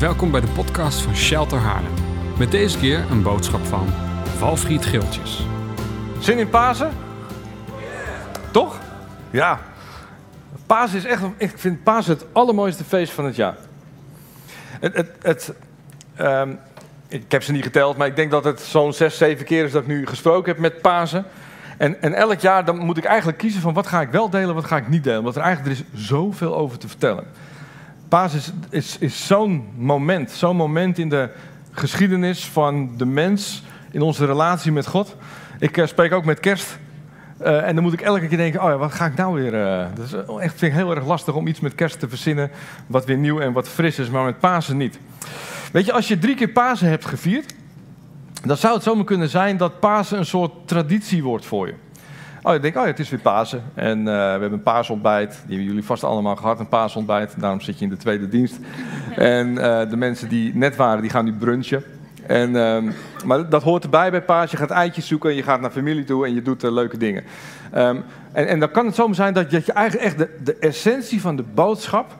Welkom bij de podcast van Shelter Haarlem. Met deze keer een boodschap van Valfried Geeltjes. Zin in Pasen? Toch? Ja. Pasen is echt, ik vind Pasen het allermooiste feest van het jaar. Het, het, het, ehm, ik heb ze niet geteld, maar ik denk dat het zo'n zes, zeven keer is dat ik nu gesproken heb met Pasen. En, en elk jaar dan moet ik eigenlijk kiezen van wat ga ik wel delen, wat ga ik niet delen. Want er eigenlijk er is zoveel over te vertellen. Paas is, is, is zo'n moment, zo'n moment in de geschiedenis van de mens, in onze relatie met God. Ik uh, spreek ook met kerst. Uh, en dan moet ik elke keer denken, oh ja, wat ga ik nou weer... Uh, dat is echt vind ik heel erg lastig om iets met kerst te verzinnen... wat weer nieuw en wat fris is, maar met Pasen niet. Weet je, als je drie keer Pasen hebt gevierd... dan zou het zomaar kunnen zijn dat Pasen een soort traditie wordt voor je. Oh, ik denk, oh ja, het is weer Pasen. En uh, we hebben een paasontbijt. Die hebben jullie vast allemaal gehad, een paasontbijt. Daarom zit je in de tweede dienst. En uh, de mensen die net waren, die gaan nu brunchen. En, uh, maar dat hoort erbij bij paas. Je gaat eitjes zoeken, je gaat naar familie toe en je doet uh, leuke dingen. Um, en, en, dan kan het zomaar zijn dat je, dat je eigenlijk echt de, de essentie van de boodschap...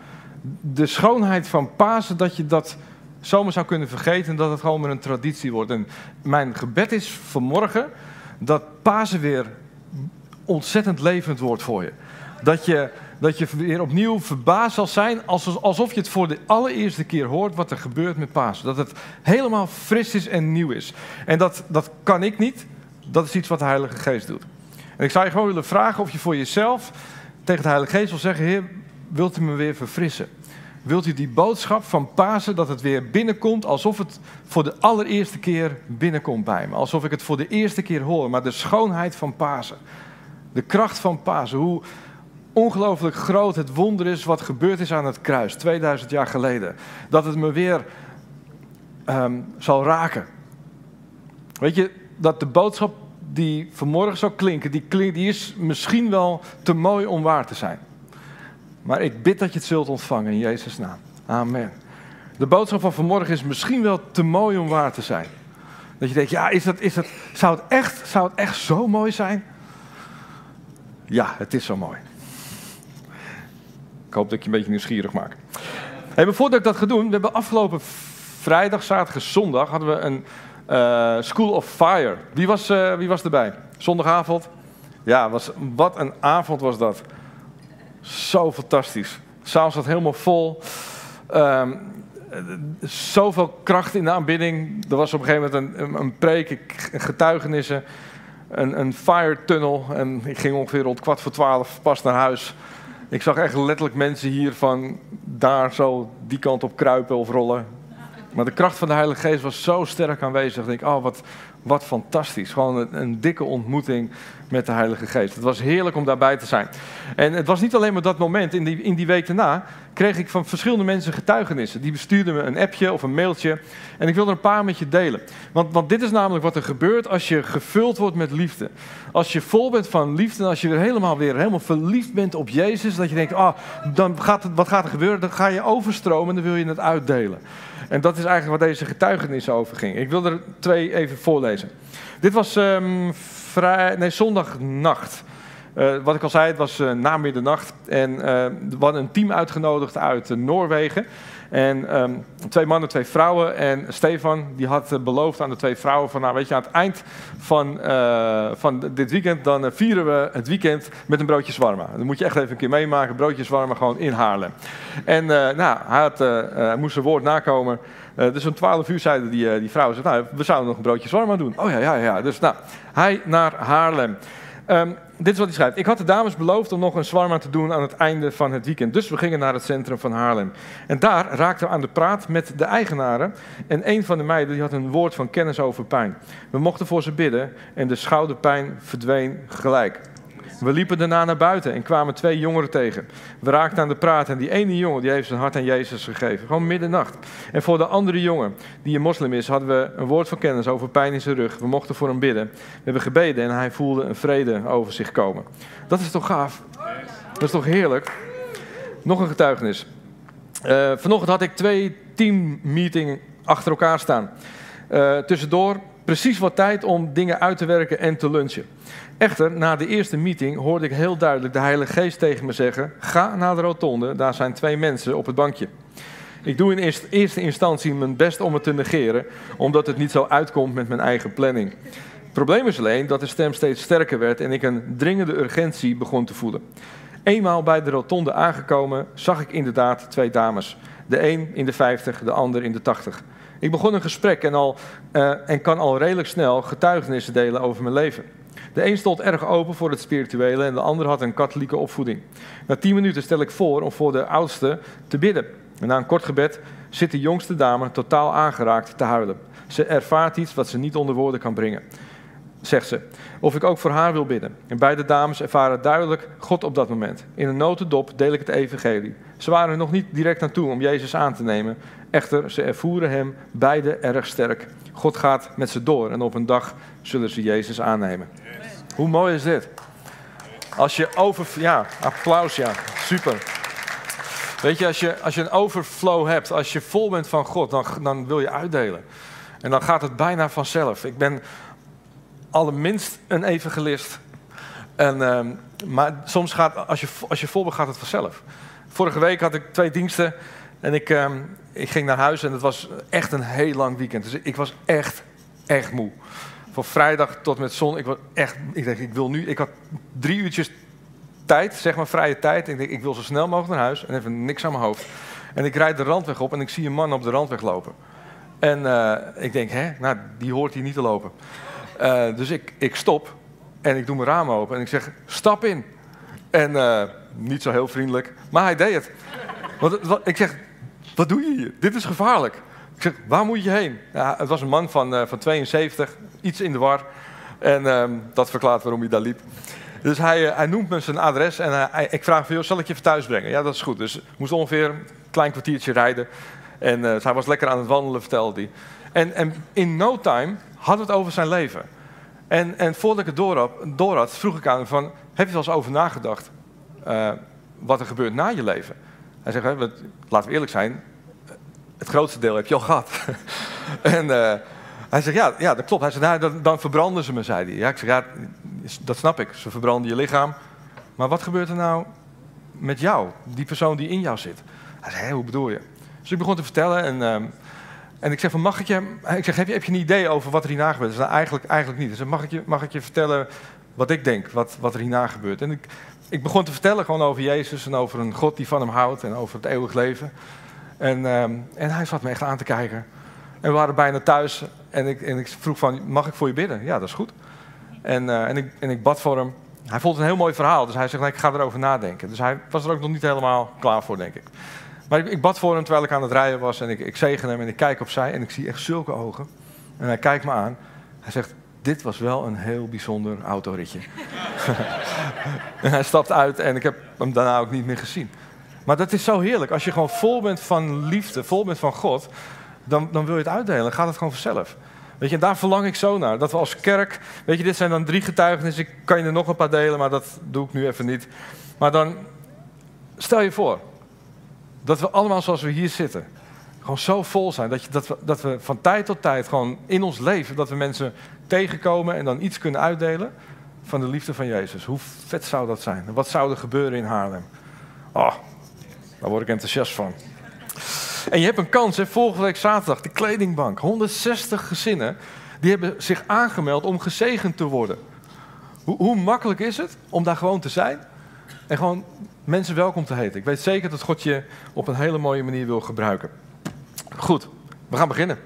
de schoonheid van Pasen, dat je dat zomaar zou kunnen vergeten... en dat het gewoon weer een traditie wordt. En mijn gebed is vanmorgen dat Pasen weer ontzettend levend wordt voor je. Dat je, dat je weer opnieuw verbaasd zal zijn, alsof je het voor de allereerste keer hoort wat er gebeurt met Pasen. Dat het helemaal fris is en nieuw is. En dat, dat kan ik niet, dat is iets wat de Heilige Geest doet. En ik zou je gewoon willen vragen of je voor jezelf tegen de Heilige Geest wil zeggen, Heer, wilt u me weer verfrissen? Wilt u die boodschap van Pasen, dat het weer binnenkomt, alsof het voor de allereerste keer binnenkomt bij me. Alsof ik het voor de eerste keer hoor, maar de schoonheid van Pasen. De kracht van Pasen. Hoe ongelooflijk groot het wonder is wat gebeurd is aan het kruis 2000 jaar geleden. Dat het me weer um, zal raken. Weet je, dat de boodschap die vanmorgen zou klinken, die is misschien wel te mooi om waar te zijn. Maar ik bid dat je het zult ontvangen in Jezus' naam. Amen. De boodschap van vanmorgen is misschien wel te mooi om waar te zijn. Dat je denkt, ja, is dat, is dat, zou, het echt, zou het echt zo mooi zijn? Ja, het is zo mooi. Ik hoop dat ik je een beetje nieuwsgierig maak. Hey, voordat ik dat ga doen, we hebben afgelopen vrijdag, zaterdag, zondag hadden we een uh, School of Fire. Wie was, uh, wie was erbij? Zondagavond? Ja, was, wat een avond was dat. Zo fantastisch. S'avonds zat helemaal vol. Um, zoveel kracht in de aanbidding. Er was op een gegeven moment een, een preek, getuigenissen een, een fire tunnel. En ik ging ongeveer rond kwart voor twaalf pas naar huis. Ik zag echt letterlijk mensen hier van daar zo die kant op kruipen of rollen. Maar de kracht van de Heilige Geest was zo sterk aanwezig. Ik denk, oh, wat, wat fantastisch. Gewoon een, een, dikke ontmoeting met de Heilige Geest. Het was heerlijk om daarbij te zijn. En het was niet alleen maar dat moment. In die, in die week daarna kreeg ik van verschillende mensen getuigenissen. Die bestuurden me een appje of een mailtje. En ik wil er een paar met je delen. Want, want dit is namelijk wat er gebeurt als je gevuld wordt met liefde. Als je vol bent van liefde. En als je weer helemaal weer helemaal verliefd bent op Jezus. Dat je denkt, ah, dan gaat het, wat gaat er gebeuren? Dan ga je overstromen en dan wil je het uitdelen. En dat is eigenlijk waar deze getuigenis over ging. Ik wil er twee even voorlezen. Dit was um, vrij, nee, zondagnacht. Uh, wat ik al zei, het was uh, na middernacht. En uh, we hadden een team uitgenodigd uit Noorwegen. En um, twee mannen, twee vrouwen. En Stefan die had beloofd aan de twee vrouwen van... nou weet je, aan het eind van, van dit weekend... dan vieren we het weekend met een broodje zwarma. Dat moet je echt even een keer meemaken. Broodje zwarma gewoon in Haarlem. En nou, hij, had, hij moest zijn woord nakomen... Uh, dus om 12 uur zeiden die, uh, die vrouwen, nou, we zouden nog een broodje zwarma doen. Oh ja, ja, ja. Dus nou, hij naar Haarlem. Um, dit is wat hij schrijft. Ik had de dames beloofd om nog een zwarma te doen aan het einde van het weekend. Dus we gingen naar het centrum van Haarlem. En daar raakten we aan de praat met de eigenaren. En een van de meiden die had een woord van kennis over pijn. We mochten voor ze bidden en de schouderpijn verdween gelijk. We liepen daarna naar buiten en kwamen twee jongeren tegen. We raakten aan de praat en die ene jongen die heeft zijn hart aan Jezus gegeven. Gewoon middernacht. En voor de andere jongen, die een moslim is, hadden we een woord van kennis over pijn in zijn rug. We mochten voor hem bidden. We hebben gebeden en hij voelde een vrede over zich komen. Dat is toch gaaf? Dat is toch heerlijk? Nog een getuigenis. Uh, vanochtend had ik twee teammeetingen achter elkaar staan. Uh, tussendoor precies wat tijd om dingen uit te werken en te lunchen. Echter, na de eerste meeting hoorde ik heel duidelijk de Heilige Geest tegen me zeggen: Ga naar de rotonde, daar zijn twee mensen op het bankje. Ik doe in eerste, instantie mijn best om het te negeren, omdat het niet zo uitkomt met mijn eigen planning. Het probleem is alleen dat de stem steeds sterker werd en ik een dringende urgentie begon te voelen. Eenmaal bij de rotonde aangekomen, zag ik inderdaad twee dames. De een in de 50, de ander in de 80. Ik begon een gesprek en, al, uh, en kan al redelijk snel getuigenissen delen over mijn leven. De een stond erg open voor het spirituele en de ander had een katholieke opvoeding. Na tien minuten stel ik voor om voor de oudste te bidden. En na een kort gebed zit de jongste dame totaal aangeraakt te huilen. Ze ervaart iets wat ze niet onder woorden kan brengen, zegt ze. Of ik ook voor haar wil bidden. En beide dames ervaren duidelijk God op dat moment. In een notendop deel ik het evangelie. Ze waren er nog niet direct naartoe om Jezus aan te nemen. Echter, ze ervoeren hem beide erg sterk. God gaat met ze door en op een dag zullen ze Jezus aannemen. Hoe mooi is dit? Als je over... Ja, applaus, ja. Super. Weet je, als je, als je een overflow hebt, als je vol bent van God, dan, dan wil je uitdelen. En dan gaat het bijna vanzelf. Ik ben allerminst een evangelist. En, uh, maar soms gaat, als je, als je vol bent, gaat het vanzelf. Vorige week had ik twee diensten en ik, uh, ik ging naar huis en het was echt een heel lang weekend. Dus ik was echt, echt moe. Van vrijdag tot met zon, ik was echt, ik denk, ik wil nu, ik had drie uurtjes tijd, zeg maar vrije tijd. Ik denk, ik wil zo snel mogelijk naar huis en even niks aan mijn hoofd. En ik rijd de randweg op en ik zie een man op de randweg lopen. En uh, ik denk, hè, nou, die hoort hier niet te lopen. Uh, dus ik, ik stop en ik doe mijn raam open en ik zeg, stap in. En uh, niet zo heel vriendelijk, maar hij deed het. Want, ik zeg, wat doe je hier? Dit is gevaarlijk. Ik zeg, waar moet je heen? Ja, het was een man van, uh, van 72, iets in de war. En uh, dat verklaart waarom hij daar liep. Dus hij, hij noemt me zijn adres en ik vraag van, zal ik je even thuis brengen? Ja, dat is goed. Dus moest ongeveer een klein kwartiertje rijden. En uh, hij was lekker aan het wandelen, vertelde hij. En, en in no time we het over zijn leven. En, en voordat ik het door had, had, vroeg ik aan hem van... heb je wel eens over nagedacht wat er gebeurt na je leven? Hij zegt, laten we eerlijk zijn, het grootste deel heb je al gehad. en uh, hij zegt, ja, ja, dat klopt. Hij zegt, nou, dan, dan verbranden ze me, zei hij. Ja, ik zeg, ja, dat snap ik. Ze verbranden je lichaam. Maar wat gebeurt er nou met jou, die persoon die in jou zit? Hij zei, hoe bedoel je? Dus ik begon te vertellen en... Uh, en ik zeg van, mag ik je, ik zeg, heb je, heb je een idee over wat er hierna gebeurt? Dus eigenlijk, eigenlijk niet. Dus mag ik, je, mag ik je vertellen wat ik denk, wat, wat er hierna gebeurt? En ik, ik begon te vertellen gewoon over Jezus en over een God die van hem houdt en over het eeuwig leven. En, um, en hij zat me echt aan te kijken. En we waren bijna thuis en ik, en ik vroeg van, mag ik voor je bidden? Ja, dat is goed. En, uh, en, ik, en ik bad voor hem. Hij vond het een heel mooi verhaal, dus hij zegt, ik ga erover nadenken. Dus hij was er ook nog niet helemaal klaar voor, denk ik. Maar ik, ik, bad voor hem terwijl ik aan het rijden was en ik, ik zegen hem en ik kijk opzij en ik zie echt zulke ogen. En hij kijkt me aan. Hij zegt, dit was wel een heel bijzonder autoritje. En hij stapt uit en ik heb hem daarna ook niet meer gezien. Maar dat is zo heerlijk. Als je gewoon vol bent van liefde, vol bent van God, dan, dan wil je het uitdelen. Dan gaat het gewoon vanzelf. Weet je, en daar verlang ik zo naar. Dat we als kerk, weet je, dit zijn dan drie getuigenissen. Ik kan je er nog een paar delen, maar dat doe ik nu even niet. Maar dan, stel je voor, dat we allemaal zoals we hier zitten, gewoon zo vol zijn. Dat, je, dat, we, dat we van tijd tot tijd gewoon in ons leven, dat we mensen tegenkomen en dan iets kunnen uitdelen van de liefde van Jezus. Hoe vet zou dat zijn? Wat zou er gebeuren in Haarlem? Oh, daar word ik enthousiast van. En je hebt een kans, hè, volgende week zaterdag, de kledingbank. 160 gezinnen, die hebben zich aangemeld om gezegend te worden. Hoe, hoe makkelijk is het om daar gewoon te zijn? En gewoon mensen welkom te heten. Ik weet zeker dat God je op een hele mooie manier wil gebruiken. Goed, we gaan beginnen.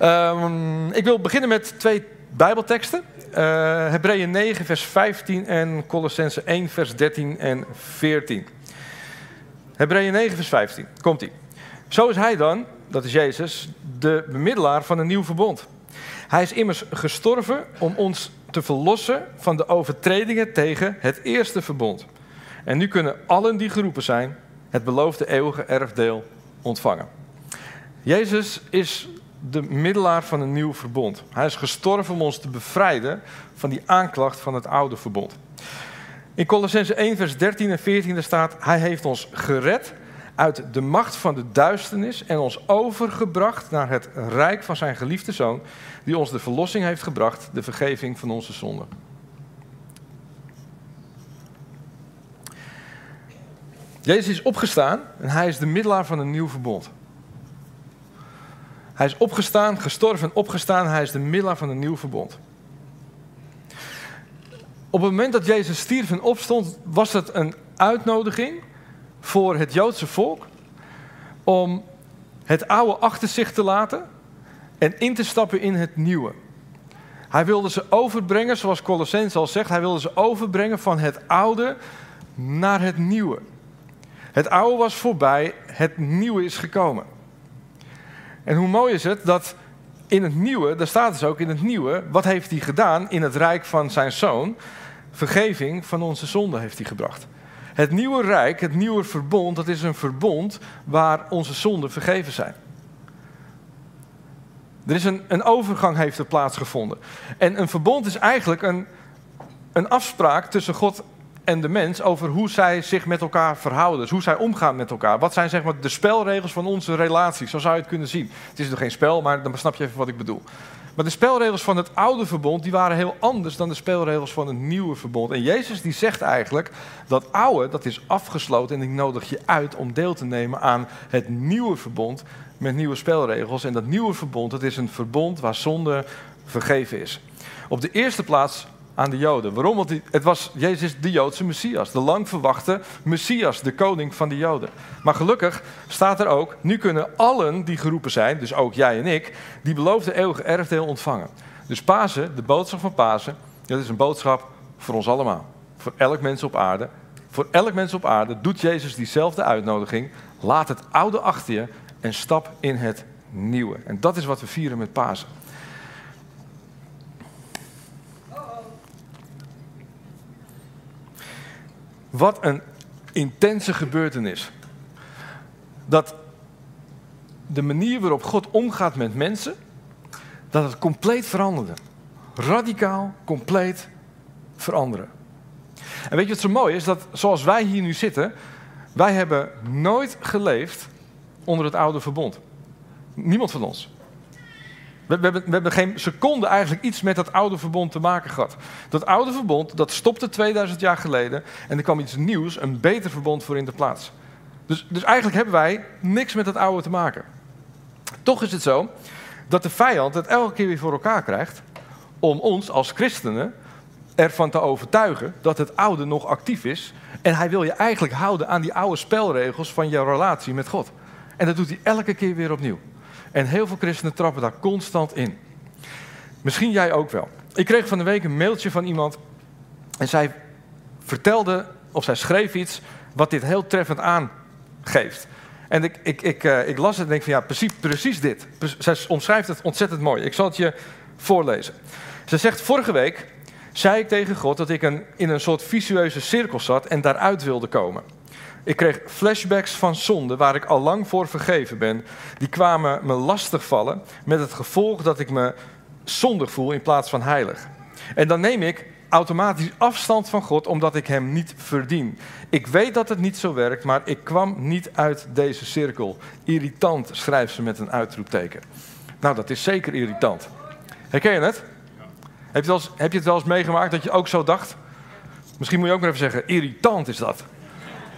Um, ik wil beginnen met twee Bijbelteksten. Uh, Hebreeën 9, vers 15 en Colossense 1, vers 13 en 14. Hebreeën 9, vers 15. Komt ie. Zo is hij dan, dat is Jezus, de bemiddelaar van een nieuw verbond. Hij is immers gestorven om ons te verlossen van de overtredingen tegen het eerste verbond. En nu kunnen allen die geroepen zijn het beloofde eeuwige erfdeel ontvangen. Jezus is de middelaar van een nieuw verbond. Hij is gestorven om ons te bevrijden van die aanklacht van het oude verbond. In Colossense 1, vers 13 en 14 staat: Hij heeft ons gered uit de macht van de duisternis en ons overgebracht naar het rijk van zijn geliefde zoon, die ons de verlossing heeft gebracht, de vergeving van onze zonden. Jezus is opgestaan en hij is de middelaar van een nieuw verbond. Hij is opgestaan, gestorven en opgestaan. Hij is de middelaar van een nieuw verbond. Op het moment dat Jezus stierf en opstond, was het een uitnodiging voor het Joodse volk om het oude achter zich te laten en in te stappen in het nieuwe. Hij wilde ze overbrengen, zoals Colossens al zegt, hij wilde ze overbrengen van het oude naar het nieuwe. Het oude was voorbij, het nieuwe is gekomen. En hoe mooi is het dat in het nieuwe, daar staat dus ook in het nieuwe, wat heeft hij gedaan in het rijk van zijn zoon? Vergeving van onze zonde heeft hij gebracht. Het nieuwe rijk, het nieuwe verbond, dat is een verbond waar onze zonden vergeven zijn. Er is een, een overgang heeft er plaatsgevonden. En een verbond is eigenlijk een, een afspraak tussen God en de mens over hoe zij zich met elkaar verhouden. Dus hoe zij omgaan met elkaar. Wat zijn zeg maar de spelregels van onze relatie? Zo zou je het kunnen zien. Het is nog geen spel, maar dan snap je even wat ik bedoel. Maar de spelregels van het oude verbond die waren heel anders dan de spelregels van het nieuwe verbond. En Jezus die zegt eigenlijk dat oude dat is afgesloten en ik nodig je uit om deel te nemen aan het nieuwe verbond met nieuwe spelregels. En dat nieuwe verbond dat is een verbond waar zonde vergeven is. Op de eerste plaats aan de Joden. Waarom? Want het was Jezus de Joodse Messias, de lang verwachte Messias, de koning van de Joden. Maar gelukkig staat er ook, nu kunnen allen die geroepen zijn, dus ook jij en ik, die beloofde eeuwige erfdeel ontvangen. Dus Pasen, de boodschap van Pasen, dat is een boodschap voor ons allemaal. Voor elk mens op aarde. Voor elk mens op aarde doet Jezus diezelfde uitnodiging. Laat het oude achter je en stap in het nieuwe. En dat is wat we vieren met Pasen. Wat een intense gebeurtenis. Dat de manier waarop God omgaat met mensen, dat het compleet veranderde. Radicaal, compleet veranderen. En weet je wat zo mooi is? Dat zoals wij hier nu zitten, wij hebben nooit geleefd onder het oude verbond. Niemand van ons. We, hebben, geen seconde eigenlijk iets met dat oude verbond te maken gehad. Dat oude verbond, dat stopte 2000 jaar geleden en er kwam iets nieuws, een beter verbond voor in de plaats. Dus, dus eigenlijk hebben wij niks met dat oude te maken. Toch is het zo dat de vijand het elke keer weer voor elkaar krijgt om ons als christenen ervan te overtuigen dat het oude nog actief is. En hij wil je eigenlijk houden aan die oude spelregels van jouw relatie met God. En dat doet hij elke keer weer opnieuw. En heel veel christenen trappen daar constant in. Misschien jij ook wel. Ik kreeg van de week een mailtje van iemand. En zij vertelde, of zij schreef iets, wat dit heel treffend aangeeft. En ik, ik, ik, uh, ik las het en denk van ja, precies, precies dit. Zij omschrijft het ontzettend mooi. Ik zal het je voorlezen. Ze zegt, vorige week zei ik tegen God dat ik een, in een soort visueuze cirkel zat en daaruit wilde komen. Ik kreeg flashbacks van zonde waar ik al lang voor vergeven ben. Die kwamen me lastig vallen met het gevolg dat ik me zondig voel in plaats van heilig. En dan neem ik automatisch afstand van God omdat ik Hem niet verdien. Ik weet dat het niet zo werkt, maar ik kwam niet uit deze cirkel. Irritant, schrijft ze met een uitroepteken. Nou, dat is zeker irritant. Herken je het? Heb je het, heb je het wel eens meegemaakt dat je ook zo dacht? Misschien moet je ook maar even zeggen, irritant is dat.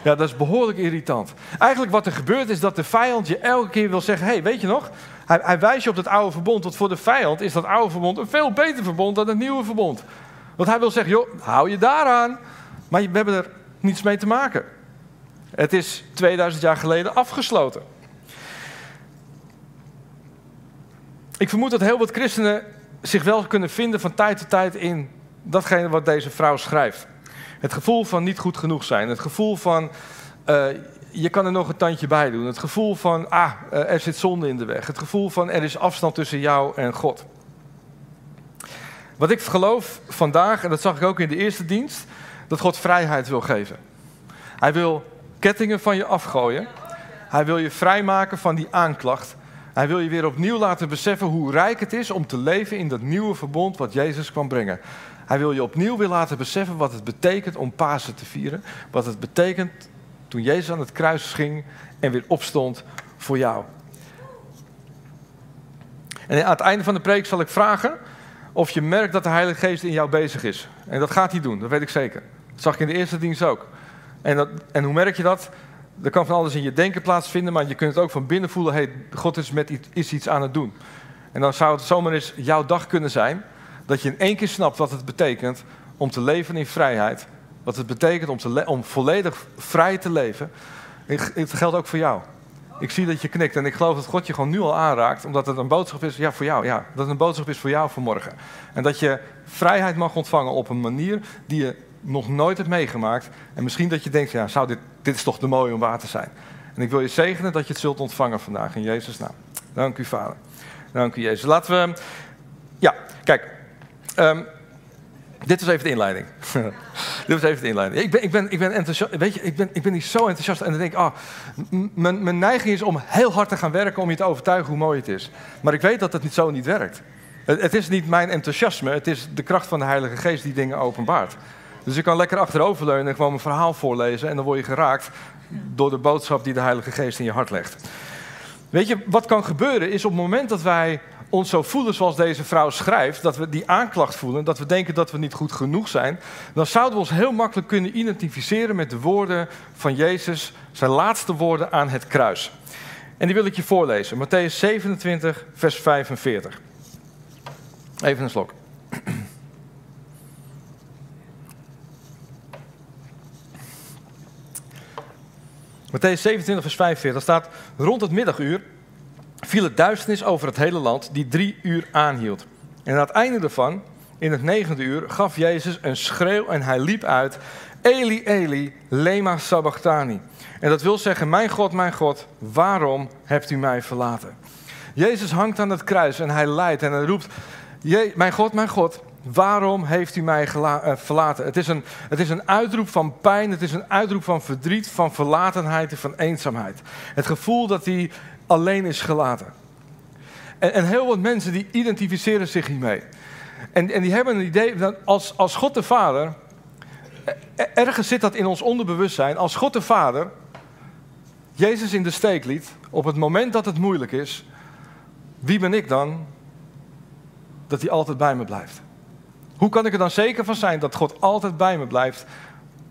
Ja, dat is behoorlijk irritant. Eigenlijk wat er gebeurt is dat de vijand je elke keer wil zeggen: hey, weet je nog? Hij, hij wijst je op het oude verbond. Want voor de vijand is dat oude verbond een veel beter verbond dan het nieuwe verbond. Want hij wil zeggen: joh, hou je daaraan. Maar we hebben er niets mee te maken. Het is 2000 jaar geleden afgesloten. Ik vermoed dat heel wat christenen zich wel kunnen vinden van tijd tot tijd in datgene wat deze vrouw schrijft. Het gevoel van niet goed genoeg zijn. Het gevoel van uh, je kan er nog een tandje bij doen. Het gevoel van ah, uh, er zit zonde in de weg. Het gevoel van er is afstand tussen jou en God. Wat ik geloof vandaag, en dat zag ik ook in de eerste dienst, dat God vrijheid wil geven. Hij wil kettingen van je afgooien. Hij wil je vrijmaken van die aanklacht. Hij wil je weer opnieuw laten beseffen hoe rijk het is om te leven in dat nieuwe verbond wat Jezus kwam brengen. Hij wil je opnieuw weer laten beseffen wat het betekent om Pasen te vieren. Wat het betekent toen Jezus aan het kruis ging en weer opstond voor jou. En aan het einde van de preek zal ik vragen of je merkt dat de Heilige Geest in jou bezig is. En dat gaat hij doen, dat weet ik zeker. Dat zag ik in de eerste dienst ook. En, dat, en hoe merk je dat? er kan van alles in je denken plaatsvinden, maar je kunt het ook van binnen voelen: hey, God is, met iets, is iets aan het doen. En dan zou het zomaar eens jouw dag kunnen zijn dat je in één keer snapt wat het betekent om te leven in vrijheid. Wat het betekent om, te om volledig vrij te leven. Het geldt ook voor jou. Ik zie dat je knikt en ik geloof dat God je gewoon nu al aanraakt, omdat het een boodschap is ja, voor jou. Ja, dat het een boodschap is voor jou vanmorgen. En dat je vrijheid mag ontvangen op een manier die je nog nooit hebt meegemaakt. En misschien dat je denkt, ja, zou dit, dit is toch te mooi om waar te zijn. En ik wil je zegenen dat je het zult ontvangen vandaag in Jezus' naam. Dank u, Vader. Dank u, Jezus. Laten we. Ja, kijk. Um, dit was even de inleiding. Dit was even de inleiding. Ik ben, ik ben, ik ben. Weet je, ik ben, ik ben niet zo enthousiast. En dan denk ik, ah, mijn, mijn neiging is om heel hard te gaan werken om je te overtuigen hoe mooi het is. Maar ik weet dat het niet zo niet werkt. Het, het is niet mijn enthousiasme, het is de kracht van de Heilige Geest die dingen openbaart. Dus ik kan lekker achteroverleunen en gewoon mijn verhaal voorlezen. En dan word je geraakt door de boodschap die de Heilige Geest in je hart legt. Weet je, wat kan gebeuren is op het moment dat wij ons zo voelen zoals deze vrouw schrijft, dat we die aanklacht voelen, dat we denken dat we niet goed genoeg zijn, dan zouden we ons heel makkelijk kunnen identificeren met de woorden van Jezus, zijn laatste woorden aan het kruis. En die wil ik je voorlezen, Matthäus 27, vers 45. Even een slok. Matthäus 27, vers 45 staat: Rond het middaguur viel duisternis over het hele land, die drie uur aanhield. En aan het einde daarvan, in het negende uur, gaf Jezus een schreeuw en hij liep uit: Eli, Eli, lema sabachthani. En dat wil zeggen: Mijn God, mijn God, waarom hebt u mij verlaten? Jezus hangt aan het kruis en hij lijdt en hij roept: Mijn God, mijn God, Waarom heeft u mij eh, verlaten? Het is, een, het is een uitroep van pijn, het is een uitroep van verdriet, van verlatenheid en van eenzaamheid. Het gevoel dat hij alleen is gelaten. En, en heel wat mensen die identificeren zich hiermee. En, en die hebben een idee dat als, als God de Vader, eh, ergens zit dat in ons onderbewustzijn, als God de Vader Jezus in de steek liet, op het moment dat het moeilijk is, wie ben ik dan dat hij altijd bij me blijft? Hoe kan ik er dan zeker van zijn dat God altijd bij me blijft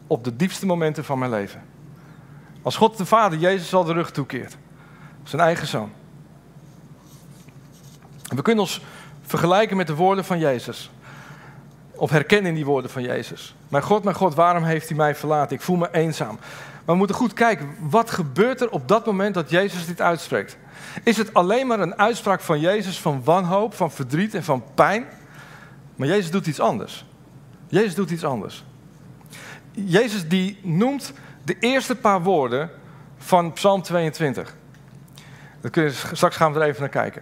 op de diepste momenten van mijn leven? Als God de Vader Jezus al de rug toekeert, zijn eigen zoon. We kunnen ons vergelijken met de woorden van Jezus. Of herkennen in die woorden van Jezus. Mijn God, mijn God, waarom heeft u mij verlaten? Ik voel me eenzaam. Maar we moeten goed kijken, wat gebeurt er op dat moment dat Jezus dit uitspreekt? Is het alleen maar een uitspraak van Jezus van wanhoop, van verdriet en van pijn? Maar Jezus doet iets anders. Jezus doet iets anders. Jezus die noemt de eerste paar woorden van Psalm 22. Dat kun je, straks gaan we er even naar kijken.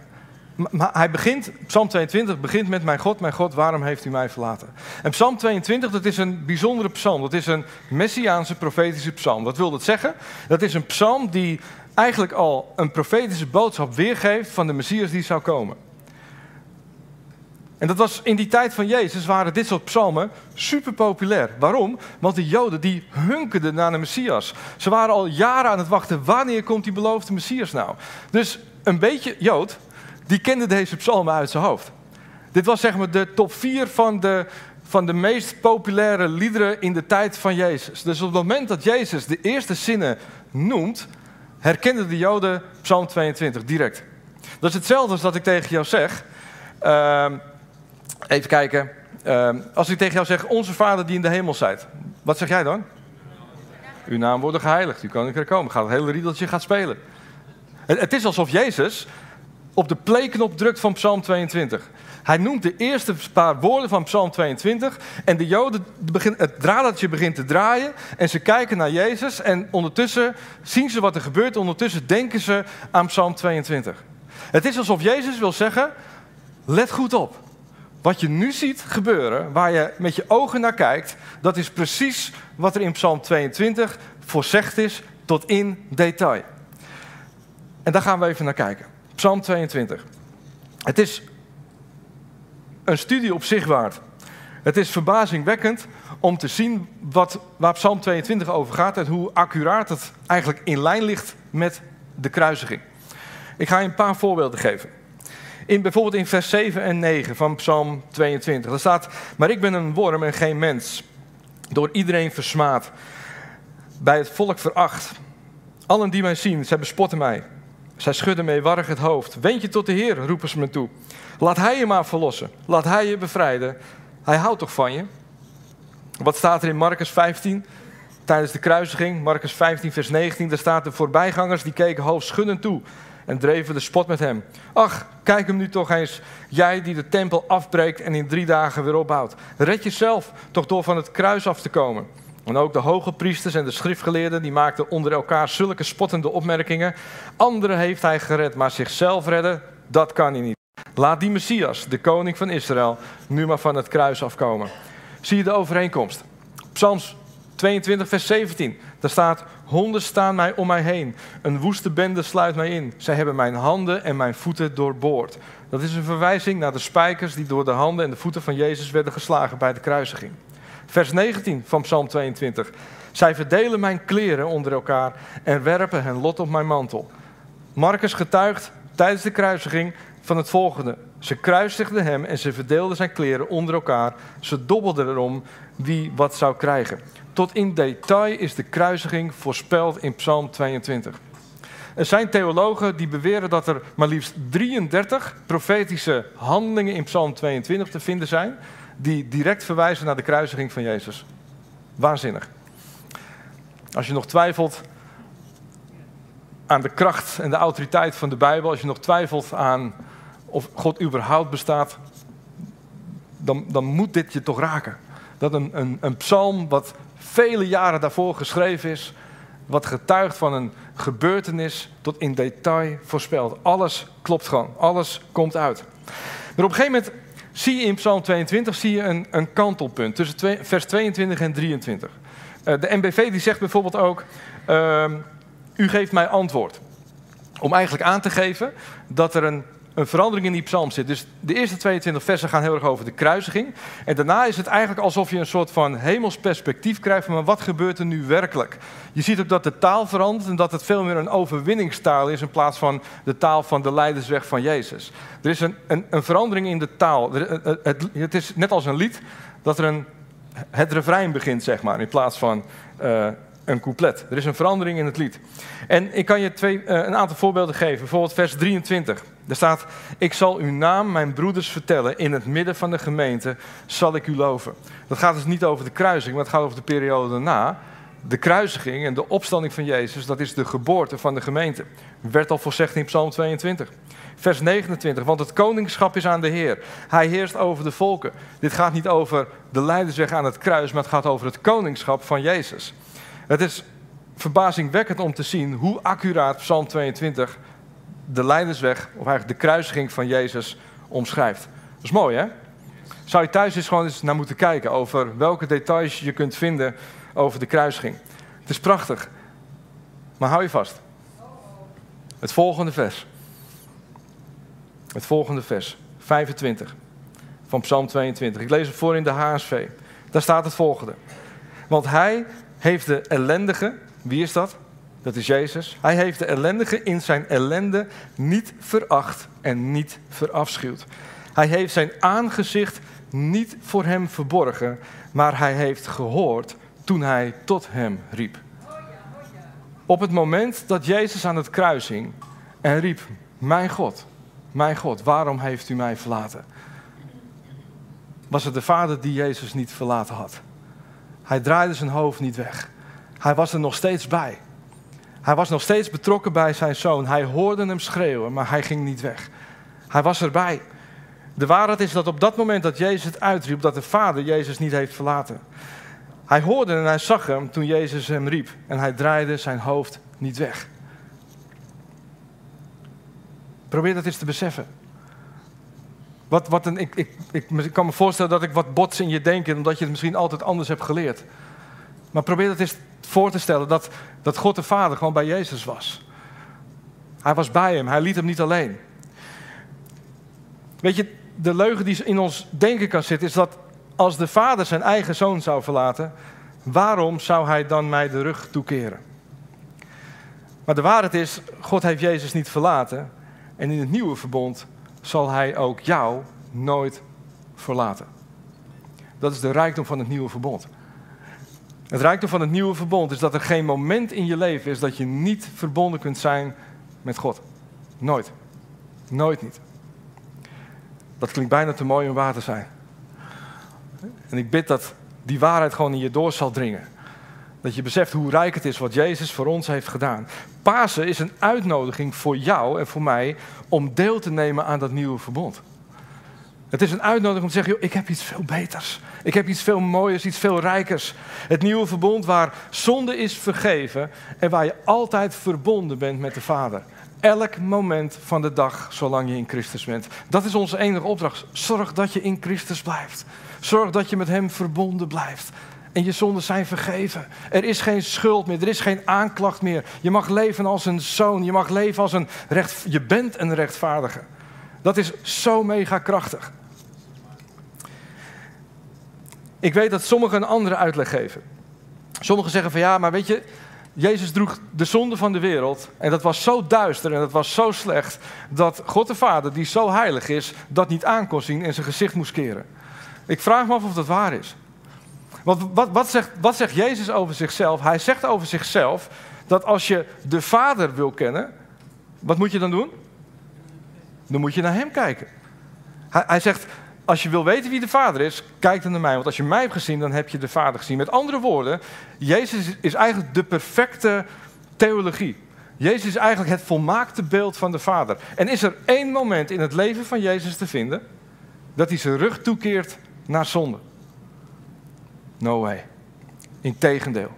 Maar hij begint, Psalm 22 begint met mijn God, mijn God, waarom heeft u mij verlaten? En Psalm 22, dat is een bijzondere psalm. Dat is een messiaanse profetische psalm. Wat wil dat zeggen? Dat is een psalm die eigenlijk al een profetische boodschap weergeeft van de Messias die zou komen. En dat was in die tijd van Jezus waren dit soort psalmen super populair. Waarom? Want de Joden die hunkerden naar de Messias. Ze waren al jaren aan het wachten, wanneer komt die beloofde Messias nou? Dus een beetje Jood, die kende deze psalmen uit zijn hoofd. Dit was zeg maar de top 4 van de, van de meest populaire liederen in de tijd van Jezus. Dus op het moment dat Jezus de eerste zinnen noemt, herkenden de Joden Psalm 22 direct. Dat is hetzelfde als dat ik tegen jou zeg. Uh, Even kijken. Ehm, als ik tegen jou zeg, onze Vader die in de hemel zijt. Wat zeg jij dan? Uw naam wordt geheiligd, uw koninkrijk komen. Gaat het hele riedeltje gaat spelen. Het, is alsof Jezus op de playknop drukt van Psalm 22. Hij noemt de eerste paar woorden van Psalm 22 en de Joden begint, het draadje begint te draaien en ze kijken naar Jezus en ondertussen zien ze wat er gebeurt, ondertussen denken ze aan Psalm 22. Het is alsof Jezus wil zeggen, let goed op. Wat je nu ziet gebeuren, waar je met je ogen naar kijkt, dat is precies wat er in Psalm 22 voorzegd is tot in detail. En daar gaan we even naar kijken. Psalm 22. Het is een studie op zich waard. Het is verbazingwekkend om te zien wat, waar Psalm 22 over gaat en hoe accuraat het eigenlijk in lijn ligt met de kruisiging. Ik ga je een paar voorbeelden geven. In, bijvoorbeeld in vers 7 en 9 van Psalm 22. Daar staat, maar ik ben een worm en geen mens, door iedereen versmaad, bij het volk veracht. Allen die mij zien, zij bespotten mij. Zij schudden meewarig het hoofd. Wend je tot de Heer, roepen ze me toe. Laat Hij je maar verlossen. Laat Hij je bevrijden. Hij houdt toch van je? Wat staat er in Marcus 15? Tijdens de kruisiging, Marcus 15, vers 19, daar staat de voorbijgangers die keken hoofdschuddend toe en dreven de spot met hem. Ach, kijk hem nu toch eens, jij die de tempel afbreekt en in drie dagen weer opbouwt. Red jezelf toch door van het kruis af te komen. En ook de hoge priesters en de schriftgeleerden die maakten onder elkaar zulke spottende opmerkingen. Anderen heeft hij gered, maar zichzelf redden, dat kan hij niet. Laat die Messias, de koning van Israël, nu maar van het kruis afkomen. Zie je de overeenkomst? Psalms 22, vers 17. Daar staat: Honden staan mij om mij heen. Een woeste bende sluit mij in. Zij hebben mijn handen en mijn voeten doorboord. Dat is een verwijzing naar de spijkers die door de handen en de voeten van Jezus werden geslagen bij de kruisiging. Vers 19 van Psalm 22. Zij verdelen mijn kleren onder elkaar en werpen hun lot op mijn mantel. Marcus getuigt tijdens de kruisiging van het volgende. Ze kruisigden hem en ze verdeelden zijn kleren onder elkaar. Ze dobbelden erom wie wat zou krijgen. Tot in detail is de kruisiging voorspeld in Psalm 22. Er zijn theologen die beweren dat er maar liefst 33 profetische handelingen in Psalm 22 te vinden zijn, die direct verwijzen naar de kruisiging van Jezus. Waanzinnig. Als je nog twijfelt aan de kracht en de autoriteit van de Bijbel, als je nog twijfelt aan of God überhaupt bestaat, dan, dan moet dit je toch raken. Dat een, een, een psalm wat vele jaren daarvoor geschreven is, wat getuigt van een gebeurtenis tot in detail voorspelt. Alles klopt gewoon, alles komt uit. Maar op een gegeven moment zie je in Psalm 22 zie je een, een kantelpunt tussen vers 22 en 23. Uh, eh, de MBV die zegt bijvoorbeeld ook, uh, u geeft mij antwoord. Om eigenlijk aan te geven dat er een een verandering in die psalm zit. Dus de eerste 22 versen gaan heel erg over de kruisiging. En daarna is het eigenlijk alsof je een soort van hemels perspectief krijgt maar wat gebeurt er nu werkelijk. Je ziet ook dat de taal verandert en dat het veel meer een overwinningstaal is in plaats van de taal van de leidersweg van Jezus. Er is een, een, een verandering in de taal. Het, het, het, is net als een lied dat er een, het refrein begint, zeg maar, in plaats van... Uh, een couplet. Er is een verandering in het lied. En ik kan je twee, een aantal voorbeelden geven. Bijvoorbeeld vers 23. Daar staat: Ik zal uw naam mijn broeders vertellen. In het midden van de gemeente zal ik u loven. Dat gaat dus niet over de kruising, maar het gaat over de periode daarna. De kruisiging en de opstanding van Jezus, dat is de geboorte van de gemeente. Werd al voorzegd in Psalm 22. Vers 29, want het koningschap is aan de Heer. Hij heerst over de volken. Dit gaat niet over de leidersweg aan het kruis, maar het gaat over het koningschap van Jezus. Het is verbazingwekkend om te zien hoe accuraat Psalm 22 de leidersweg, of eigenlijk de kruisiging van Jezus omschrijft. Dat is mooi, hè? Zou je thuis eens gewoon eens naar moeten kijken over welke details je kunt vinden over de kruisiging. Het is prachtig. Maar hou je vast. Het volgende vers. Het volgende vers, 25 van Psalm 22. Ik lees het voor in de HSV. Daar staat het volgende. Want hij heeft de ellendige, wie is dat? Dat is Jezus. Hij heeft de ellendige in zijn ellende niet veracht en niet verafschuwd. Hij heeft zijn aangezicht niet voor hem verborgen, maar hij heeft gehoord toen hij tot hem riep. Op het moment dat Jezus aan het kruis hing en riep: Mijn God, mijn God, waarom heeft u mij verlaten? Was het de Vader die Jezus niet verlaten had? Hij draaide zijn hoofd niet weg. Hij was er nog steeds bij. Hij was nog steeds betrokken bij zijn zoon. Hij hoorde hem schreeuwen, maar hij ging niet weg. Hij was erbij. De waarheid is dat op dat moment dat Jezus het uitriep, dat de Vader Jezus niet heeft verlaten. Hij hoorde en hij zag hem toen Jezus hem riep en hij draaide zijn hoofd niet weg. Probeer dat eens te beseffen. Wat, wat een, ik, ik, ik, kan me voorstellen dat ik wat bots in je denken, omdat je het misschien altijd anders hebt geleerd. Maar probeer dat eens voor te stellen dat, dat God de Vader gewoon bij Jezus was. Hij was bij hem, hij liet hem niet alleen. Weet je, de leugen die in ons denken kan zitten, is dat als de Vader zijn eigen zoon zou verlaten, waarom zou hij dan mij de rug toekeren? Maar de waarheid is, God heeft Jezus niet verlaten en in het nieuwe verbond zal hij ook jou nooit verlaten. Dat is de rijkdom van het nieuwe verbond. Het rijkdom van het nieuwe verbond is dat er geen moment in je leven is dat je niet verbonden kunt zijn met God. Nooit. Nooit niet. Dat klinkt bijna te mooi om waar te zijn. En ik bid dat die waarheid gewoon in je door zal dringen. Dat je beseft hoe rijk het is wat Jezus voor ons heeft gedaan. Pasen is een uitnodiging voor jou en voor mij om deel te nemen aan dat nieuwe verbond. Het is een uitnodiging om te zeggen, ik heb iets veel beters. Ik heb iets veel mooiers, iets veel rijkers. Het nieuwe verbond waar zonde is vergeven en waar je altijd verbonden bent met de Vader. Elk moment van de dag, zolang je in Christus bent. Dat is onze enige opdracht. Zorg dat je in Christus blijft. Zorg dat je met Hem verbonden blijft. En je zonden zijn vergeven. Er is geen schuld meer, er is geen aanklacht meer. Je mag leven als een zoon, je mag leven als een recht. Je bent een rechtvaardige. Dat is zo mega krachtig. Ik weet dat sommigen een andere uitleg geven. Sommigen zeggen van ja, maar weet je, Jezus droeg de zonde van de wereld. En dat was zo duister en dat was zo slecht. Dat God de Vader, die zo heilig is, dat niet aan kon zien en zijn gezicht moest keren. Ik vraag me af of dat waar is. Want wat, wat, zegt, wat zegt Jezus over zichzelf? Hij zegt over zichzelf dat als je de Vader wil kennen, wat moet je dan doen? Dan moet je naar Hem kijken. Hij, hij zegt, als je wil weten wie de Vader is, kijk dan naar mij. Want als je mij hebt gezien, dan heb je de Vader gezien. Met andere woorden, Jezus is eigenlijk de perfecte theologie. Jezus is eigenlijk het volmaakte beeld van de Vader. En is er één moment in het leven van Jezus te vinden dat hij zijn rug toekeert naar zonde? No way. Integendeel.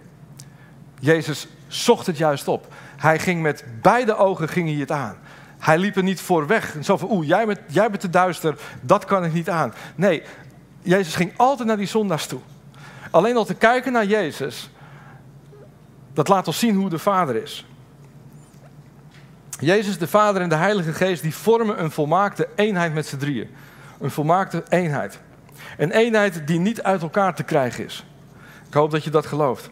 Jezus zocht het juist op. Hij ging met beide ogen ging hij het aan. Hij liep er niet voor weg. Zo van, oeh, jij bent, jij bent te duister, dat kan ik niet aan. Nee, Jezus ging altijd naar die zondags toe. Alleen al te kijken naar Jezus, dat laat ons zien hoe de Vader is. Jezus, de Vader en de Heilige Geest, die vormen een volmaakte eenheid met z'n drieën. Een volmaakte eenheid. Een eenheid die niet uit elkaar te krijgen is. Ik hoop dat je dat gelooft.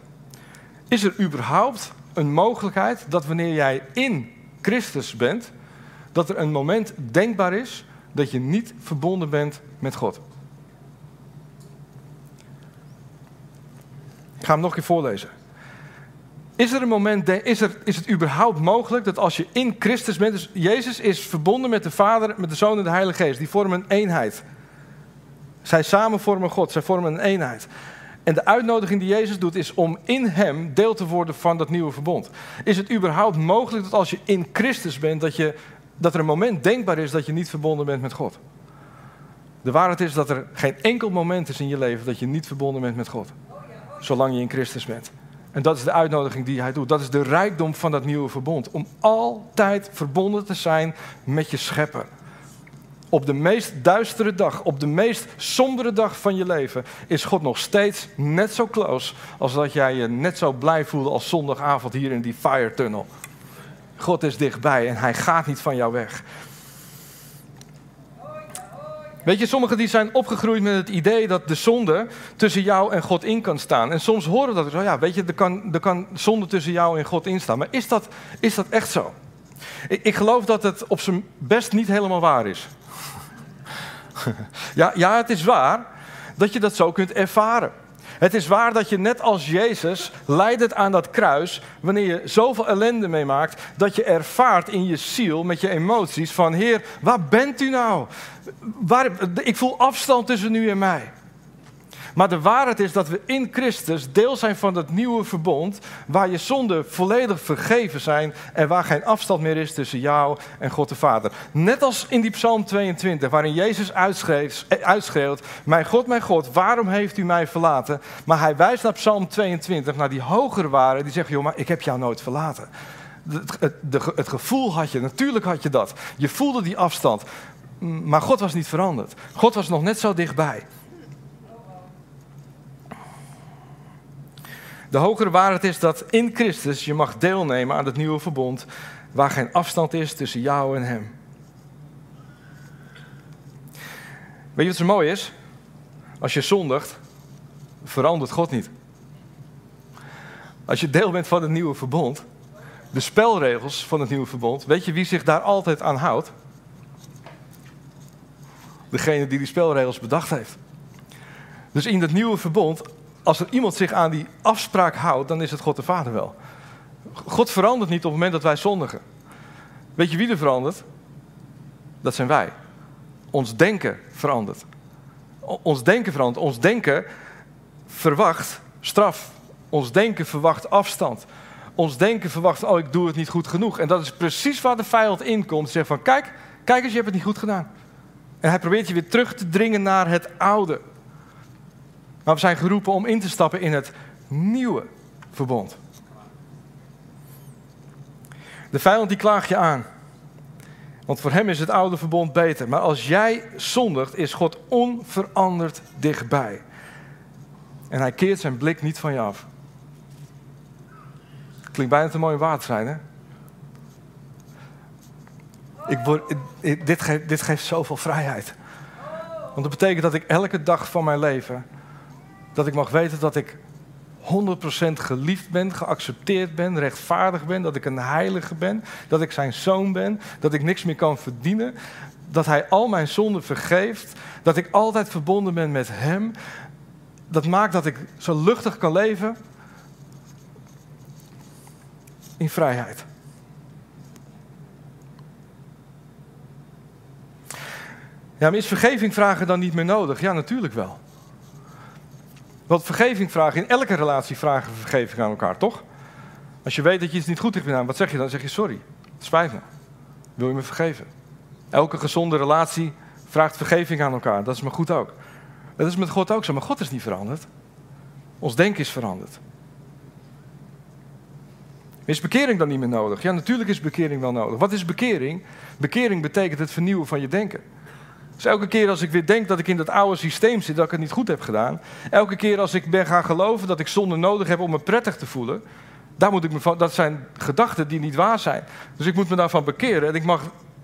Is er überhaupt een mogelijkheid dat wanneer jij in Christus bent, dat er een moment denkbaar is dat je niet verbonden bent met God? Ik ga hem nog een keer voorlezen. Is er een moment, is, er, is het überhaupt mogelijk dat als je in Christus bent, dus Jezus is verbonden met de Vader, met de Zoon en de Heilige Geest, die vormen een eenheid. Zij samen vormen God, zij vormen een eenheid. En de uitnodiging die Jezus doet is om in Hem deel te worden van dat nieuwe verbond. Is het überhaupt mogelijk dat als je in Christus bent, dat, je, dat er een moment denkbaar is dat je niet verbonden bent met God? De waarheid is dat er geen enkel moment is in je leven dat je niet verbonden bent met God. Zolang je in Christus bent. En dat is de uitnodiging die hij doet. Dat is de rijkdom van dat nieuwe verbond. Om altijd verbonden te zijn met je schepper op de meest duistere dag, op de meest sombere dag van je leven, is God nog steeds net zo close als dat jij je net zo blij voelde als zondagavond hier in die fire tunnel. God is dichtbij en hij gaat niet van jou weg. Weet je, sommigen die zijn opgegroeid met het idee dat de zonde tussen jou en God in kan staan. En soms horen dat, zo, ja, weet je, er kan, er kan zonde tussen jou en God in staan. Maar is dat, is dat echt zo? Ik, ik geloof dat het op zijn best niet helemaal waar is. Ja, ja, het is waar dat je dat zo kunt ervaren. Het is waar dat je net als Jezus leidt aan dat kruis, wanneer je zoveel ellende meemaakt, dat je ervaart in je ziel met je emoties van Heer, waar bent u nou? Waar, ik voel afstand tussen u en mij. Maar de waarheid is dat we in Christus deel zijn van het nieuwe verbond, waar je zonden volledig vergeven zijn en waar geen afstand meer is tussen jou en God de Vader. Net als in die Psalm 22, waarin Jezus uitschreeuwt, mijn God, mijn God, waarom heeft u mij verlaten? Maar hij wijst naar Psalm 22, naar die hogere waarde, die zegt, joh, maar ik heb jou nooit verlaten. Het, het gevoel had je, natuurlijk had je dat. Je voelde die afstand. Maar God was niet veranderd. God was nog net zo dichtbij. De hogere waarheid is dat in Christus je mag deelnemen aan het nieuwe verbond, waar geen afstand is tussen jou en Hem. Weet je wat zo mooi is? Als je zondigt, verandert God niet. Als je deel bent van het nieuwe verbond, de spelregels van het nieuwe verbond, weet je wie zich daar altijd aan houdt? Degene die die spelregels bedacht heeft. Dus in het nieuwe verbond als er iemand zich aan die afspraak houdt, dan is het God de Vader wel. God verandert niet op het moment dat wij zondigen. Weet je wie er verandert? Dat zijn wij. Ons denken verandert. Ons denken verandert. Ons denken verwacht straf. Ons denken verwacht afstand. Ons denken verwacht, oh ik doe het niet goed genoeg. En dat is precies waar de vijand in komt. Zegt van, kijk, kijk eens, je hebt het niet goed gedaan. En hij probeert je weer terug te dringen naar het oude. Maar we zijn geroepen om in te stappen in het nieuwe verbond. De vijand die klaagt je aan. Want voor hem is het oude verbond beter. Maar als jij zondigt, is God onveranderd dichtbij. En hij keert zijn blik niet van je af. Klinkt bijna te mooi waard zijn, hè? Ik word, dit, geeft, dit geeft zoveel vrijheid. Want dat betekent dat ik elke dag van mijn leven, dat ik mag weten dat ik 100% geliefd ben, geaccepteerd ben, rechtvaardig ben, dat ik een heilige ben, dat ik zijn zoon ben, dat ik niks meer kan verdienen, dat hij al mijn zonden vergeeft, dat ik altijd verbonden ben met hem. Dat maakt dat ik zo luchtig kan leven in vrijheid. Ja, maar is vergeving vragen dan niet meer nodig? Ja, natuurlijk wel. Want vergeving vragen, in elke relatie vragen we vergeving aan elkaar, toch? Als je weet dat je iets niet goed hebt gedaan, wat zeg je dan? Zeg je sorry, spijt me. Wil je me vergeven? Elke gezonde relatie vraagt vergeving aan elkaar. Dat is maar goed ook. Dat is met God ook zo, maar God is niet veranderd. Ons denken is veranderd. Is bekering dan niet meer nodig? Ja, natuurlijk is bekering wel nodig. Wat is bekering? Bekering betekent het vernieuwen van je denken. Dus elke keer als ik weer denk dat ik in dat oude systeem zit, dat ik het niet goed heb gedaan. Elke keer als ik ben gaan geloven dat ik zonde nodig heb om me prettig te voelen. Daar moet ik me van, dat zijn gedachten die niet waar zijn. Dus ik moet me daarvan bekeren en ik mag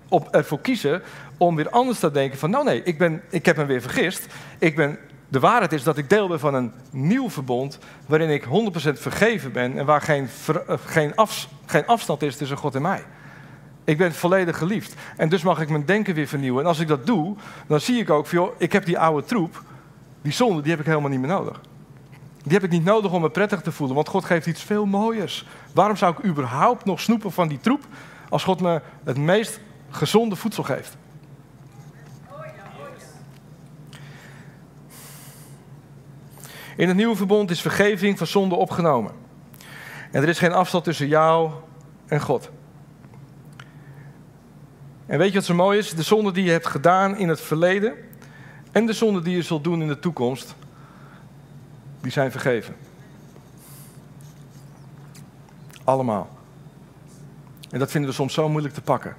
op, ervoor kiezen om weer anders te denken van nou nee, ik, ben, ik heb me weer vergist. Ik ben, de waarheid is dat ik deel ben van een nieuw verbond waarin ik 100% vergeven ben en waar geen, eh, geen, af, geen afstand is tussen God en mij. Ik ben volledig geliefd. En dus mag ik mijn denken weer vernieuwen. En als ik dat doe, dan zie ik ook, joh, ik heb die oude troep, die zonde, die heb ik helemaal niet meer nodig. Die heb ik niet nodig om me prettig te voelen, want God geeft iets veel mooiers. Waarom zou ik überhaupt nog snoepen van die troep als God me het meest gezonde voedsel geeft? In het nieuwe verbond is vergeving van zonde opgenomen. En er is geen afstand tussen jou en God. En weet je wat zo mooi is? De zonde die je hebt gedaan in het verleden en de zonde die je zult doen in de toekomst, die zijn vergeven. Allemaal. En dat vinden we soms zo moeilijk te pakken.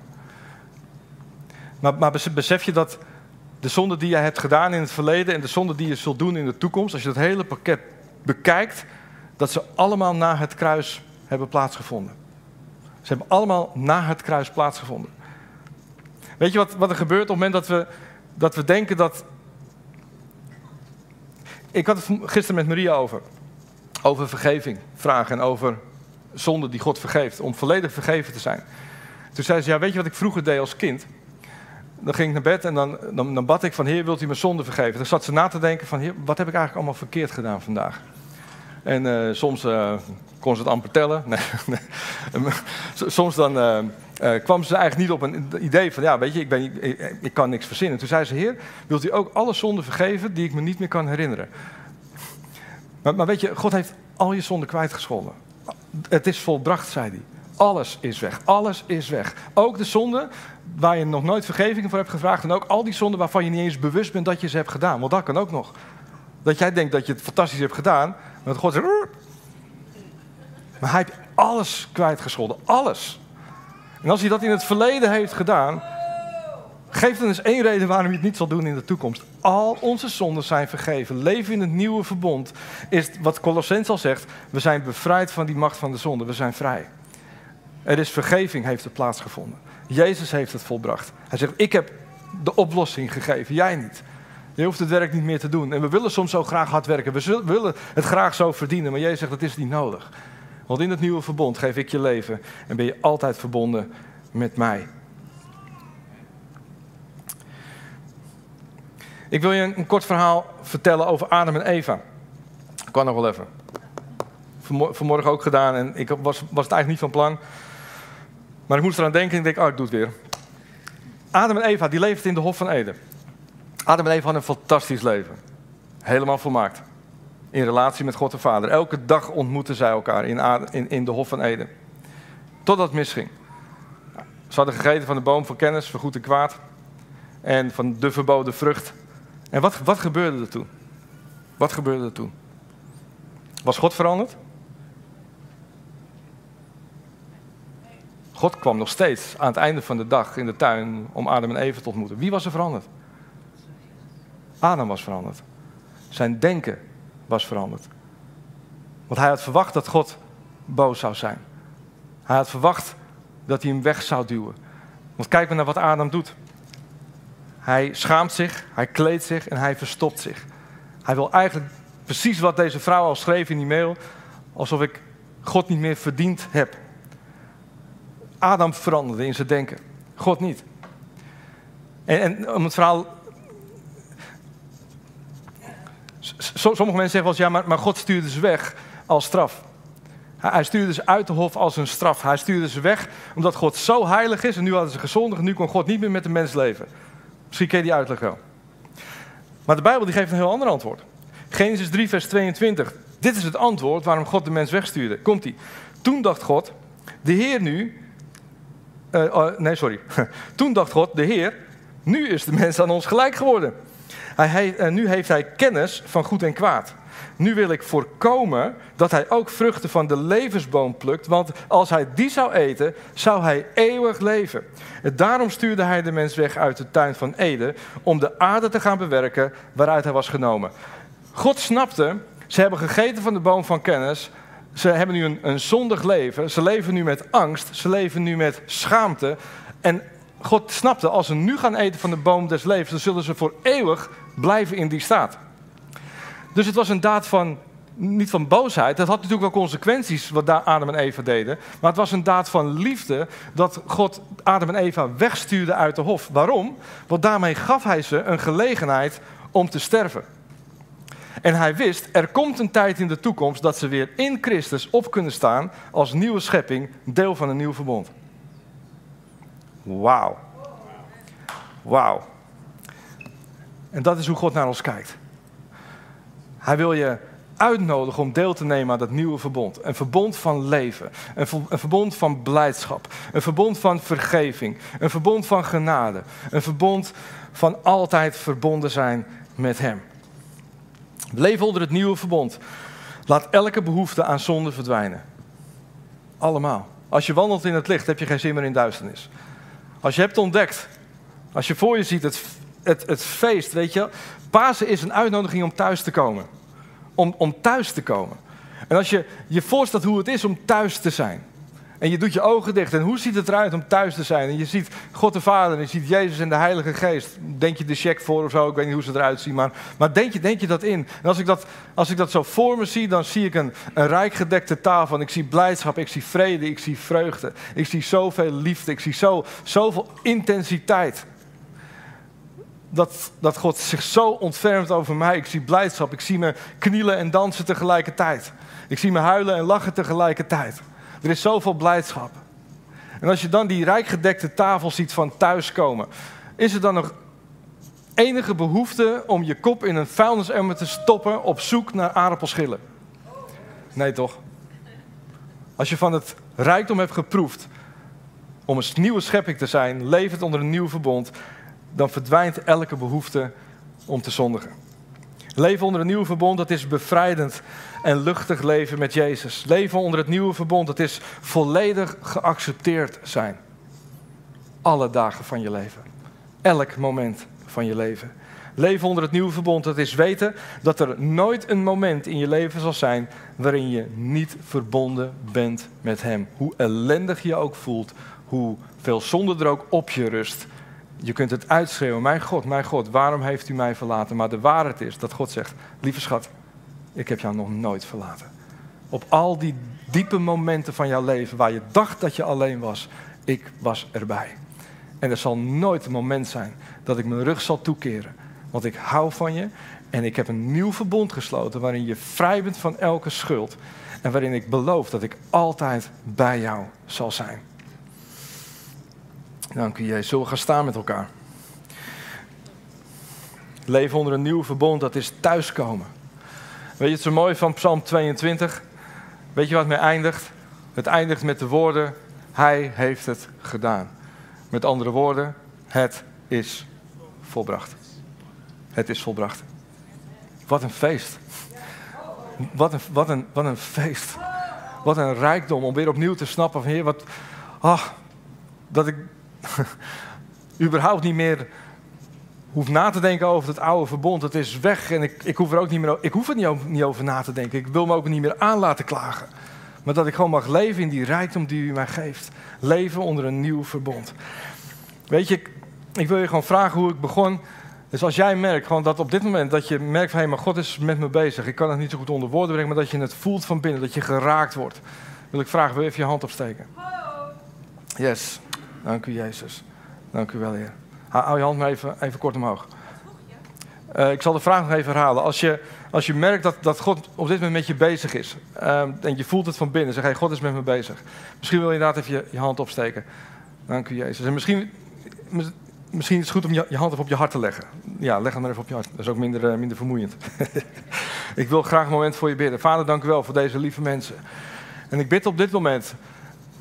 Maar, maar besef je dat de zonde die je hebt gedaan in het verleden en de zonde die je zult doen in de toekomst, als je dat hele pakket bekijkt, dat ze allemaal na het kruis hebben plaatsgevonden. Ze hebben allemaal na het kruis plaatsgevonden. Weet je wat, wat er gebeurt op het moment dat we, dat we denken dat. Ik had het gisteren met Maria over. Over vergeving vragen en over zonde die God vergeeft. Om volledig vergeven te zijn. Toen zei ze: Ja, weet je wat ik vroeger deed als kind? Dan ging ik naar bed en dan, dan, dan bad ik van Heer, wilt u mijn zonde vergeven? Dan zat ze na te denken van Heer, wat heb ik eigenlijk allemaal verkeerd gedaan vandaag? En uh, soms uh, kon ze het amper tellen. Nee, soms dan uh, kwam ze eigenlijk niet op een idee van, ja, weet je, ik, ben, ik, ik, kan niks verzinnen. Toen zei ze, Heer, wilt u ook alle zonden vergeven die ik me niet meer kan herinneren? Maar, maar weet je, God heeft al je zonden kwijtgescholden. Het is volbracht, zei hij. Alles is weg. Alles is weg. Ook de zonden waar je nog nooit vergeving voor hebt gevraagd. En ook al die zonden waarvan je niet eens bewust bent dat je ze hebt gedaan. Want dat kan ook nog. Dat jij denkt dat je het fantastisch hebt gedaan. Maar God zegt. Maar hij heeft alles kwijtgescholden. Alles. En als hij dat in het verleden heeft gedaan. Geef dan eens één reden waarom hij het niet zal doen in de toekomst. Al onze zonden zijn vergeven. Leven in het nieuwe verbond is wat Colossens al zegt. We zijn bevrijd van die macht van de zonde. We zijn vrij. Er is vergeving, heeft er plaatsgevonden. Jezus heeft het volbracht. Hij zegt, ik heb de oplossing gegeven, jij niet. Je hoeft het werk niet meer te doen. En we willen soms zo graag hard werken. We willen het graag zo verdienen. Maar Jezus zegt, dat is niet nodig. Want in het nieuwe verbond geef ik je leven. En ben je altijd verbonden met mij. Ik wil je een kort verhaal vertellen over Adam en Eva. Kan nog wel even. Vanmor- vanmorgen ook gedaan en ik was, was het eigenlijk niet van plan. Maar ik moest eraan denken en ik denk, oh, ik doe het weer. Adam en Eva, die leefden in de Hof van Eden. Adam en Eva hadden een fantastisch leven. Helemaal volmaakt. In relatie met God de Vader. Elke dag ontmoetten zij elkaar in, in, in de Hof van Eden. Totdat het misging. Ze hadden gegeten van de boom van kennis, van goed en kwaad. En van de verboden vrucht. En wat, wat gebeurde er toen? Wat gebeurde er toen? Was God veranderd? God kwam nog steeds aan het einde van de dag in de tuin om Adam en Eva te ontmoeten. Wie was er veranderd? Adam was veranderd. Zijn denken was veranderd. Want hij had verwacht dat God boos zou zijn. Hij had verwacht dat hij hem weg zou duwen. Want kijk maar naar wat Adam doet. Hij schaamt zich, hij kleedt zich en hij verstopt zich. Hij wil eigenlijk precies wat deze vrouw al schreef in die mail, alsof ik God niet meer verdiend heb. Adam veranderde in zijn denken, God niet. En, en om het verhaal. Sommige mensen zeggen wel eens, ja, maar, maar God stuurde ze weg als straf. Hij, stuurde ze uit de hof als een straf. Hij stuurde ze weg omdat God zo heilig is en nu hadden ze gezondigd nu kon God niet meer met de mens leven. Misschien ken je die uitleg wel. Maar de Bijbel die geeft een heel ander antwoord. Genesis 3, vers 22. Dit is het antwoord waarom God de mens wegstuurde. Komt ie. Toen dacht God, de Heer nu. eh, oh, nee, sorry. Toen dacht God, de Heer, nu is de mens aan ons gelijk geworden. Hij, hij, eh, nu heeft hij kennis van goed en kwaad. Nu wil ik voorkomen dat hij ook vruchten van de levensboom plukt, want als hij die zou eten, zou hij eeuwig leven. En Daarom stuurde hij de mens weg uit de tuin van Eden om de aarde te gaan bewerken waaruit hij was genomen. God snapte, ze hebben gegeten van de boom van kennis, ze hebben nu een, een zondig leven, ze leven nu met angst, ze leven nu met schaamte. En God snapte, als ze nu gaan eten van de boom des levens, dan zullen ze voor eeuwig blijven in die staat. Dus het was een daad van, niet van boosheid. Dat had natuurlijk wel consequenties wat Adam en Eva deden. Maar het was een daad van liefde dat God Adam en Eva wegstuurde uit de hof. Waarom? Want daarmee gaf hij ze een gelegenheid om te sterven. En hij wist, er komt een tijd in de toekomst dat ze weer in Christus op kunnen staan als nieuwe schepping, deel van een nieuw verbond. Wauw. Wauw. En dat is hoe God naar ons kijkt. Hij wil je uitnodigen om deel te nemen aan dat nieuwe verbond. Een verbond van leven. Een, een verbond van blijdschap. Een verbond van vergeving. Een verbond van genade. Een verbond van altijd verbonden zijn met Hem. Leven onder het nieuwe verbond. Laat elke behoefte aan zonde verdwijnen. Allemaal. Als je wandelt in het licht, heb je geen zin meer in duisternis. Als je hebt ontdekt, als je voor je ziet het, het, het feest, weet je, Pasen is een uitnodiging om thuis te komen. Om, om thuis te komen. En als je je voorstelt hoe het is om thuis te zijn. En je doet je ogen dicht. En hoe ziet het eruit om thuis te zijn? En je ziet God de Vader. En je ziet Jezus en de Heilige Geest. Denk je de check voor of zo? Ik weet niet hoe ze eruit zien. Maar, maar denk, je, denk je dat in? En als ik dat, als ik dat zo voor me zie, dan zie ik een, een rijk gedekte tafel. En ik zie blijdschap, ik zie vrede, ik zie vreugde. Ik zie zoveel liefde, ik zie zo, zoveel intensiteit. Dat, dat God zich zo ontfermt over mij. Ik zie blijdschap, ik zie me knielen en dansen tegelijkertijd. Ik zie me huilen en lachen tegelijkertijd. Er is zoveel blijdschap. En als je dan die rijkgedekte tafel ziet van thuiskomen, is er dan nog enige behoefte om je kop in een vuilnisemmer te stoppen op zoek naar aardappelschillen? Nee, toch? Als je van het rijkdom hebt geproefd om een nieuwe schepping te zijn, levend onder een nieuw verbond, dan verdwijnt elke behoefte om te zondigen. Leven onder een nieuw verbond, dat is bevrijdend en luchtig leven met Jezus. Leven onder het nieuwe verbond, dat is volledig geaccepteerd zijn. Alle dagen van je leven. Elk moment van je leven. Leven onder het nieuwe verbond, dat is weten dat er nooit een moment in je leven zal zijn waarin je niet verbonden bent met Hem. Hoe ellendig je ook voelt, hoe veel zonde er ook op je rust. Je kunt het uitschreeuwen, mijn God, mijn God, waarom heeft u mij verlaten? Maar de waarheid is dat God zegt, lieve schat, ik heb jou nog nooit verlaten. Op al die diepe momenten van jouw leven waar je dacht dat je alleen was, ik was erbij. En er zal nooit een moment zijn dat ik mijn rug zal toekeren, want ik hou van je en ik heb een nieuw verbond gesloten waarin je vrij bent van elke schuld en waarin ik beloof dat ik altijd bij jou zal zijn. Dank u, Jezus. Zullen we gaan staan met elkaar? Leven onder een nieuw verbond, dat is thuiskomen. Weet je het zo mooi van Psalm 22? Weet je wat mee eindigt? Het eindigt met de woorden: Hij heeft het gedaan. Met andere woorden, het is volbracht. Het is volbracht. Wat een feest. Wat een, wat een, wat een feest. Wat een rijkdom om weer opnieuw te snappen van Heer, wat. Ah, dat ik überhaupt niet meer hoef na te denken over het oude verbond. Het is weg en ik, ik hoef er ook niet meer ik hoef er niet over, niet over na te denken. Ik wil me ook niet meer aan laten klagen. Maar dat ik gewoon mag leven in die rijkdom die u mij geeft. Leven onder een nieuw verbond. Weet je, ik, ik wil je gewoon vragen hoe ik begon. Dus als jij merkt gewoon dat op dit moment dat je merkt van hé, maar God is met me bezig. Ik kan het niet zo goed onder woorden brengen, maar dat je het voelt van binnen, dat je geraakt wordt. Wil ik vragen, wil je even je hand opsteken? Yes, dank u Jezus. Dank u wel Heer. Hou je hand maar even, even kort omhoog. Uh, ik zal de vraag nog even herhalen. Als je, als je merkt dat, dat God op dit moment met je bezig is. Uh, en je voelt het van binnen. Zeg, hey, God is met me bezig. Misschien wil je inderdaad even je, je hand opsteken. Dank u Jezus. En misschien, misschien is het goed om je, je, hand even op je hart te leggen. Ja, leg hem maar even op je hart. Dat is ook minder, uh, minder vermoeiend. ik wil graag een moment voor je bidden. Vader, dank u wel voor deze lieve mensen. En ik bid op dit moment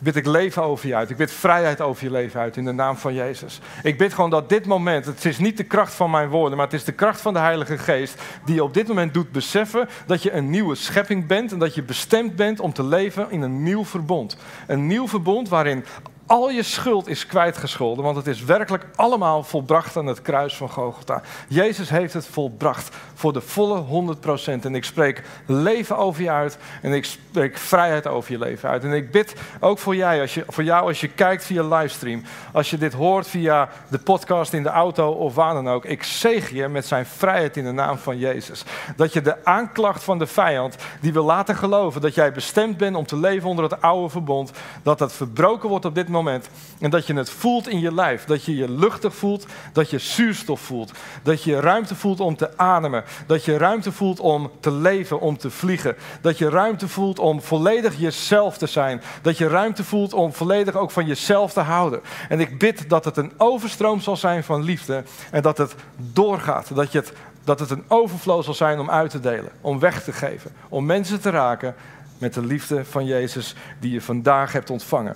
bid ik leven over je uit. Ik bid vrijheid over je leven uit in de naam van Jezus. Ik bid gewoon dat dit moment, het is niet de kracht van mijn woorden, maar het is de kracht van de Heilige Geest die je op dit moment doet beseffen dat je een nieuwe schepping bent en dat je bestemd bent om te leven in een nieuw verbond. Een nieuw verbond waarin al je schuld is kwijtgescholden, want het is werkelijk allemaal volbracht aan het kruis van Golgotha. Jezus heeft het volbracht voor de volle 100%. En ik spreek leven over je uit en ik spreek vrijheid over je leven uit. En ik bid ook voor, jij, als je, voor jou als je kijkt via livestream, als je dit hoort via de podcast in de auto of waar dan ook. Ik zegen je met zijn vrijheid in de naam van Jezus. Dat je de aanklacht van de vijand, die wil laten geloven dat jij bestemd bent om te leven onder het oude verbond, dat dat verbroken wordt op dit moment en dat je het voelt in je lijf. Dat je je luchtig voelt, dat je zuurstof voelt. Dat je ruimte voelt om te ademen. Dat je ruimte voelt om te leven, om te vliegen. Dat je ruimte voelt om volledig jezelf te zijn. Dat je ruimte voelt om volledig ook van jezelf te houden. En ik bid dat het een overstroom zal zijn van liefde. En dat het doorgaat. Dat, je het, dat het een overflow zal zijn om uit te delen. Om weg te geven. Om mensen te raken met de liefde van Jezus die je vandaag hebt ontvangen.